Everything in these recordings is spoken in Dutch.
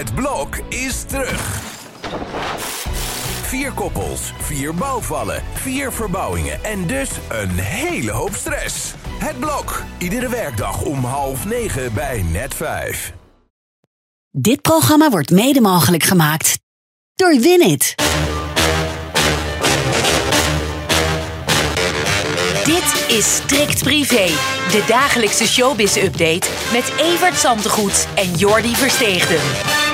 Het blok is terug. Vier koppels, vier bouwvallen, vier verbouwingen en dus een hele hoop stress. Het blok, iedere werkdag om half negen bij net vijf. Dit programma wordt mede mogelijk gemaakt door Winit. Dit is Strikt Privé, de dagelijkse showbiz-update met Evert Zantegoed en Jordi Versteegden.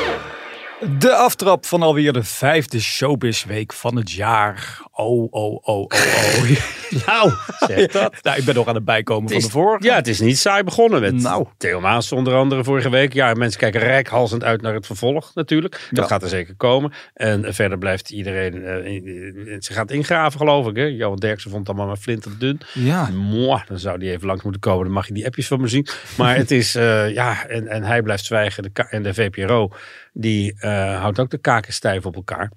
De aftrap van alweer de vijfde showbizweek van het jaar. Oh, oh, oh, oh, oh. Nou, zeg dat. nou, ik ben nog aan het bijkomen van de vorige. Ja, het is niet saai begonnen met Nou. Theo Maas onder andere vorige week. Ja, mensen kijken rijkhalsend uit naar het vervolg natuurlijk. Dat Ja. gaat er zeker komen. En verder blijft iedereen, in- ze gaat ingraven geloof ik. Hè? Johan Derksen vond het allemaal maar flinterdun. Ja. Mwah, dan zou die even langs moeten komen. Dan mag je die appjes van me zien. Maar het is, eh, ja, en, en hij blijft zwijgen. De en de VPRO, die eh, houdt ook de kaken stijf op elkaar.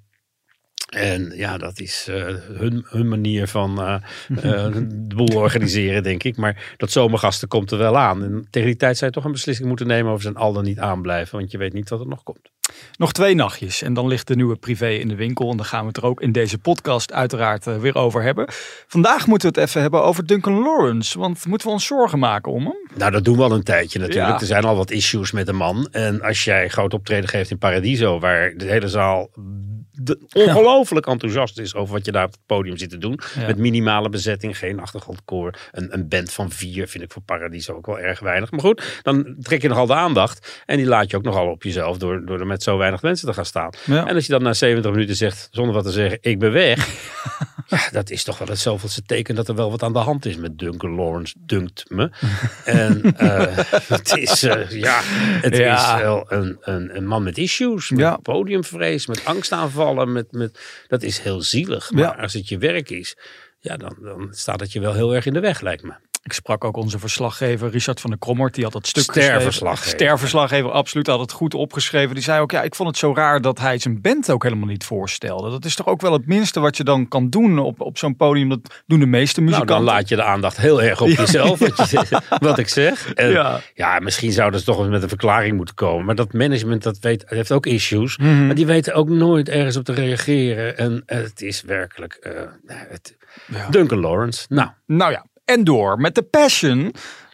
En ja, dat is eh, hun, hun manier van eh, eh, de boel organiseren, denk ik. Maar dat zomergasten komt er wel aan. En tegen die tijd zou je toch een beslissing moeten nemen over zijn al dan niet aanblijven. Want je weet niet wat er nog komt. Nog twee nachtjes en dan ligt de nieuwe privé in de winkel. En dan gaan we het er ook in deze podcast uiteraard weer over hebben. Vandaag moeten we het even hebben over Duncan Lawrence. Want moeten we ons zorgen maken om hem? Nou, dat doen we al een tijdje natuurlijk. Ja. Er zijn al wat issues met de man. En als jij groot optreden geeft in Paradiso, waar de hele zaal ongelooflijk enthousiast is over wat je daar op het podium zit te doen. Ja. Met minimale bezetting, geen achtergrondkoor. Een, een band van vier vind ik voor Paradiso ook wel erg weinig. Maar goed, dan trek je nogal de aandacht. En die laat je ook nogal op jezelf door, door er met zo weinig mensen te gaan staan. Ja. En als je dan na 70 minuten zegt, zonder wat te zeggen, ik ben weg. ja, dat is toch wel het zoveelste teken dat er wel wat aan de hand is met Duncan Lawrence. Dunkt me. En eh, het is, eh, ja, het Ja. is wel een, een, een man met issues. Met Ja. podiumvrees, met angstaanvallen. Met, met, dat is heel zielig. Maar Ja. als het je werk is, ja, dan, dan staat het je wel heel erg in de weg, lijkt me. Ik sprak ook onze verslaggever Richard van der Krommert. Die had dat stuk Sterverslaggever. Sterverslaggever, absoluut. Had het goed opgeschreven. Die zei ook, ja, ik vond het zo raar dat hij zijn band ook helemaal niet voorstelde. Dat is toch ook wel het minste wat je dan kan doen op, op zo'n podium. Dat doen de meeste Nou, muzikanten. dan laat je de aandacht heel erg op jezelf, wat, je, wat ik zeg. En, Ja. ja. misschien zouden ze toch eens met een verklaring moeten komen. Maar dat management, dat weet, heeft ook issues. Mhm. Maar die weten ook nooit ergens op te reageren. En het is werkelijk... eh, nou, het, Ja. Duncan Lawrence, nou, Nou ja, en door met de Passion.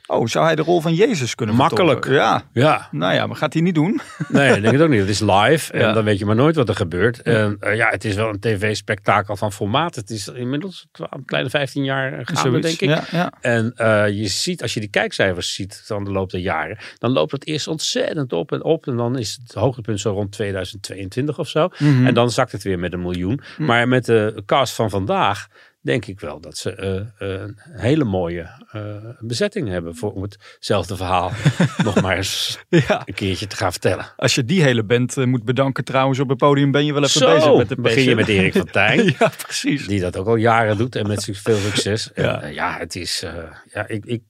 Oh, zou hij de rol van Jezus kunnen Makkelijk. Ja. ja. Nou ja, maar gaat hij niet doen? Nee, ik denk het ook niet. Het is live Ja. en dan weet je maar nooit wat er gebeurt. En eh, ja, het is wel een tv-spektakel van formaat. Het is inmiddels een kleine 15 jaar gaande, Zoiets. denk ik. Ja, ja. En eh, je ziet, als je die kijkcijfers ziet van de loop der jaren, dan loopt het eerst ontzettend op en op. En dan is het hoogtepunt zo rond 2022 of zo. Mhm. En dan zakt het weer met een miljoen. Maar met de cast van vandaag denk ik wel dat ze eh, eh, een hele mooie eh, bezetting hebben voor om hetzelfde verhaal nog maar eens ja. een keertje te gaan vertellen. Als je die hele band moet bedanken trouwens op het podium, ben je wel even bezig met de begin je met Erik van Tijn. ja, precies. Die dat ook al jaren doet en met veel succes. En, Ja. ja, het is. ja, ik, ik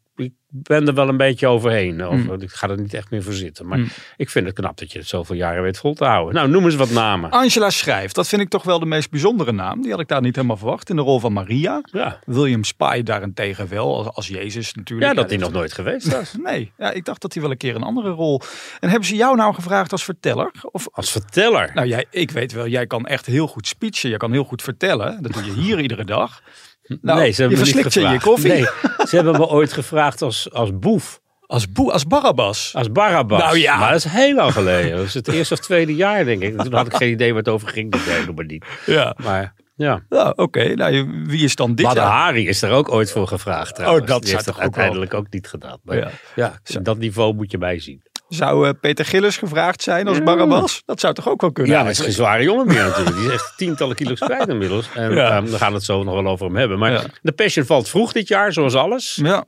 ben er wel een beetje overheen. Of, Mm. Ik ga er niet echt meer voor zitten. Maar Mm. ik vind het knap dat je het zoveel jaren weet vol te houden. Nou, noem eens wat namen. Angela Schrijf, dat vind ik toch wel de meest bijzondere naam. Die had ik daar niet helemaal verwacht in de rol van Maria. Ja, William Spy daarentegen wel, als, als Jezus natuurlijk. ja dat hij nog nooit geweest was. Nee, ja, ik dacht dat hij wel een keer een andere rol. En hebben ze jou nou gevraagd als verteller? Of, Als verteller. nou, jij, ik weet wel, jij kan echt heel goed speechen. Je kan heel goed vertellen. Dat doe je hier iedere dag. Nou, nee, ze hebben je verslikt je in je koffie. Nee, ze hebben me ooit gevraagd als, als boef. Als, boe, als Barabbas. Als Barabbas. Nou ja. Maar dat is heel lang geleden. Dat is het eerste of tweede jaar, denk ik. Toen had ik geen idee waar het over ging. Dus nee, doe maar niet. Ja, Maar ja. oké. Nou, wie is dan dit Badr jaar? Hari is er ook ooit voor gevraagd trouwens. Oh, dat Die heeft toch ook uiteindelijk ook niet gedaan. Maar Ja. ja, dat niveau moet je bijzien. Zou eh, Peter Gillis gevraagd zijn als Barabbas? Dat zou toch ook wel kunnen? Ja, het is geen zware jongen meer natuurlijk. Die is echt tientallen kilo's kwijt inmiddels. En Ja. ehm, we gaan het zo nog wel over hem hebben. Maar Ja. de Passion valt vroeg dit jaar, zoals alles. Ja,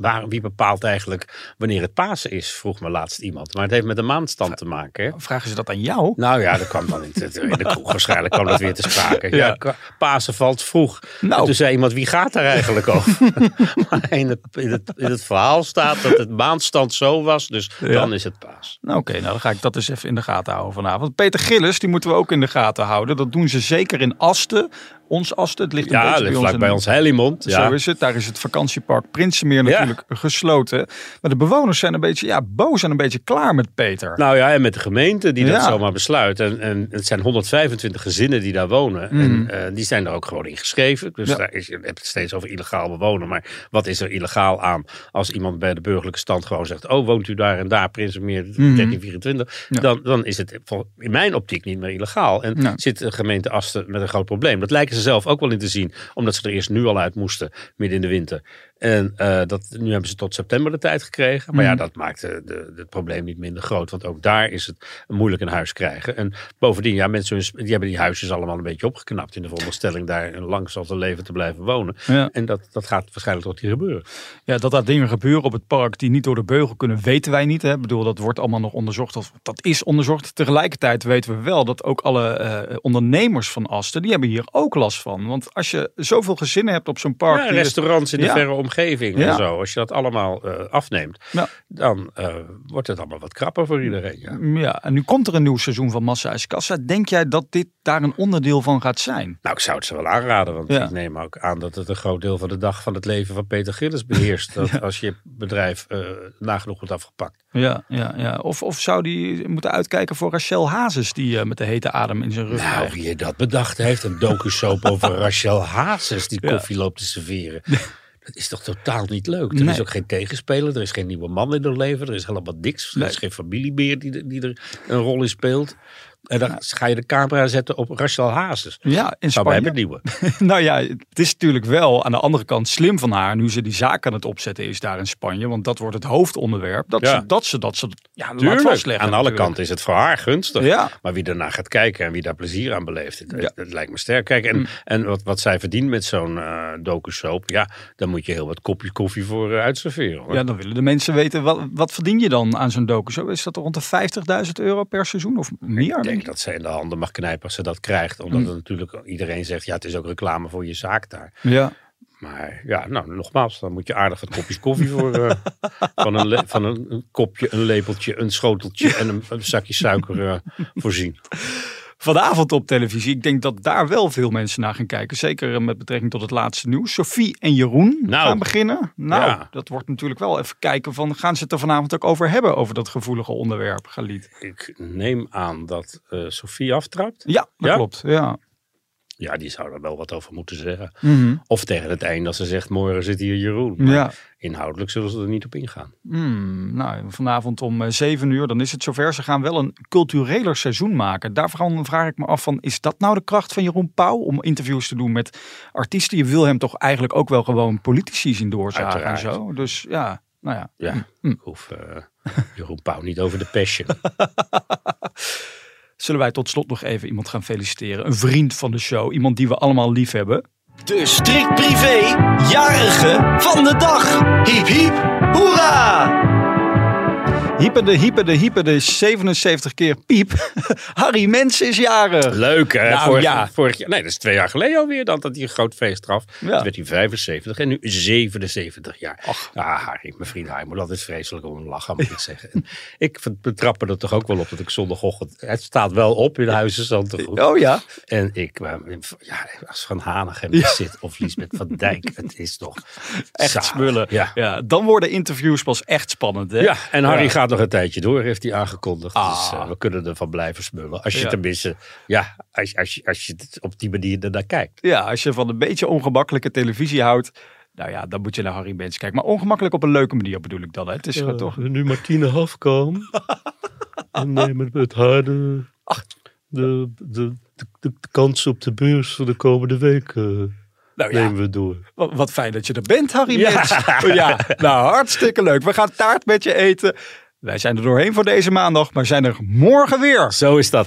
Waar, wie bepaalt eigenlijk wanneer het Pasen is, vroeg me laatst iemand. Maar het heeft met de maandstand te maken. Hè? vragen ze dat aan jou? Nou ja, dat kwam dan in, de- in de kroeg waarschijnlijk kwam dat weer te sprake. Ja, Pasen valt vroeg. Nou. En toen zei iemand, wie gaat daar eigenlijk over? maar in het, in, het, in het verhaal staat dat het maandstand zo was, dus dan is het Paas. Nou, Oké, nou dan ga ik dat eens even in de gaten houden vanavond. Peter Gillis, die moeten we ook in de gaten houden. Dat doen ze zeker in Asten. Ons Asten. Het ligt een Ja, bij ons. vlak in- bij ons Hellimond. Zo Ja. is het. Daar is het vakantiepark Prinsenmeer natuurlijk gesloten. Maar de bewoners zijn een beetje ja, boos en een beetje klaar met Peter. Nou ja, en met de gemeente die dat zomaar besluit. En, en het zijn 125 gezinnen die daar wonen. En eh, die zijn er ook gewoon ingeschreven. Dus Mhm. Ja. daar is, je hebt het steeds over illegaal bewonen. Maar wat is er illegaal aan als iemand bij de burgerlijke stand gewoon zegt... oh, woont u daar en daar, Prinsenmeer 1324. Mhm. Ja. Dan, dan is het in mijn optiek niet meer illegaal. En zit de gemeente Asten met een groot probleem. Dat lijken ze zelf ook wel in te zien. Omdat ze er eerst nu al uit moesten, midden in de winter. En eh, dat, nu hebben ze tot september de tijd gekregen. Maar ja, Mhm. dat maakt de, de, het probleem niet minder groot. Want ook daar is het moeilijk een huis krijgen. En bovendien, ja, mensen die hebben die huisjes allemaal een beetje opgeknapt. In de veronderstelling daar een lang zal te leven te blijven wonen. Ja. En dat, dat gaat waarschijnlijk toch niet gebeuren. Ja, dat daar dingen gebeuren op het park die niet door de beugel kunnen, weten wij niet. Hè. Ik bedoel, dat wordt allemaal nog onderzocht. Of, dat is onderzocht. Tegelijkertijd weten we wel dat ook alle eh, ondernemers van Asten, die hebben hier ook last van. Want als je zoveel gezinnen hebt op zo'n park. Ja, die- restaurants in de Ja. verre omgeving Ja. en zo. Als je dat allemaal eh, afneemt, Ja. dan eh, wordt het allemaal wat krapper voor iedereen. Ja. Ja, en nu komt er een nieuw seizoen van Massa is Kassa. Denk jij dat dit daar een onderdeel van gaat zijn? Nou, ik zou het ze wel aanraden, want ik neem ook aan dat het een groot deel van de dag van het leven van Peter Gillis beheerst. Dat als je bedrijf eh nagenoeg wordt afgepakt. Ja, ja, ja. Of, of zou die moeten uitkijken voor Rachel Hazes, die met de hete adem in zijn rug Nou, krijgt? wie dat bedacht heeft, een docusoap over Rachel Hazes die koffie loopt te serveren. Dat is toch totaal niet leuk? Er Nee. is ook geen tegenspeler, er is geen nieuwe man in haar leven, er is helemaal niks. Er Nee. is geen familie meer die, die er een rol in speelt. En dan ga je de camera zetten op Rachel Hazes. Ja, in mij Spanje. benieuwen. nou ja, het is natuurlijk wel aan de andere kant slim van haar, nu ze die zaak aan het opzetten is daar in Spanje. Want dat wordt het hoofdonderwerp. Dat Ja. ze dat, ze, dat ze ja, laat vastleggen. aan alle natuurlijk. kanten is het voor haar gunstig. Ja. Maar wie daarna gaat kijken en wie daar plezier aan beleeft, het, Ja. Mm. het, het lijkt me sterk. Kijk, en, en wat, wat zij verdient met zo'n docusoap, ja, daar moet je heel wat kopjes koffie voor eh, uitserveren. Hoor. Ja, dan willen de mensen weten, wat, wat verdien je dan aan zo'n docu? Zo is dat rond de 50.000 euro per seizoen of meer? Denk dat ze in de handen mag knijpen als ze dat krijgt. Mm. Omdat er natuurlijk iedereen zegt, ja, het is ook reclame voor je zaak daar. Ja. Maar ja, nou, nogmaals, dan moet je aardig wat kopjes koffie voor. eh, van een, van een, kopje, een lepeltje, een schoteltje en een, een zakje suiker eh, voorzien. Vanavond op televisie, ik denk dat daar wel veel mensen naar gaan kijken. Zeker eh, met betrekking tot het laatste nieuws. Sophie en Jeroen Nou. gaan beginnen. Nou, Ja. dat wordt natuurlijk wel even kijken van, gaan ze het er vanavond ook over hebben? Over dat gevoelige onderwerp, Galiet. Ik neem aan dat eh Sofie aftrapt. Ja, dat Ja? klopt. Ja. Ja, die zou er wel wat over moeten zeggen. Mhm. Of tegen het einde als ze zegt, morgen zit hier Jeroen. Maar Ja. inhoudelijk zullen ze er niet op ingaan. Hmm, nou, vanavond om eh, 7 uur, dan is het zover. Ze gaan wel een cultureler seizoen maken. Daarvan vraag ik me af van, is dat nou de kracht van Jeroen Pauw? Om interviews te doen met artiesten. Je wil hem toch eigenlijk ook wel gewoon politici zien doorzagen en zo. Dus ja, nou ja. Ja, Hm. ik hoef eh, Jeroen Pauw niet over de passion. Zullen wij tot slot nog even iemand gaan feliciteren? Een vriend van de show. Iemand die we allemaal lief hebben. De strikt privé jarige van de dag. Hiep hiep, hoera! Hieperde, hieperde, hieperde, 77 keer piep. Harry Mens is jarig. Leuk hè? Nou, vorig, ja. vorig jaar, nee, dat is twee jaar geleden alweer dan dat hij een groot feest gaf. Ja. Toen werd hij 75 en nu 77 jaar. Ach. Ja, Harry, mijn vriend Harry, moet altijd vreselijk om hem lachen, moet ik zeggen. En ik betrap er toch ook wel op dat ik zondagochtend... Het staat wel op in Huizen Zantegoed. Oh ja. En ik, eh, ja, als Van Hanegem zit of Liesbeth van Dijk, het is toch Echt smullen. Ja. ja. Dan worden interviews pas echt spannend. Hè? Ja, en Harry Ja. Gaat nog een tijdje door, heeft hij aangekondigd. Dus Ah. eh, we kunnen ervan blijven smullen. Als je Ja. tenminste, ja, als, je- als, je, als je het op die manier ernaar kijkt. Ja, als je van een beetje ongemakkelijke televisie houdt. Nou ja, dan moet je naar Harry Mens kijken. Maar ongemakkelijk op een leuke manier bedoel ik dan. Hè? Het is gewoon toch... nu Martine Hafkamp. en nemen het haar de, de, de, de, de kans op de beurs voor de komende week Nou ja, we door. wat, wat fijn dat je er bent, Harry Ja. Mens. Ja, nou hartstikke leuk. We gaan taart met je eten. Wij zijn er doorheen voor deze maandag, maar zijn er morgen weer. Zo is dat.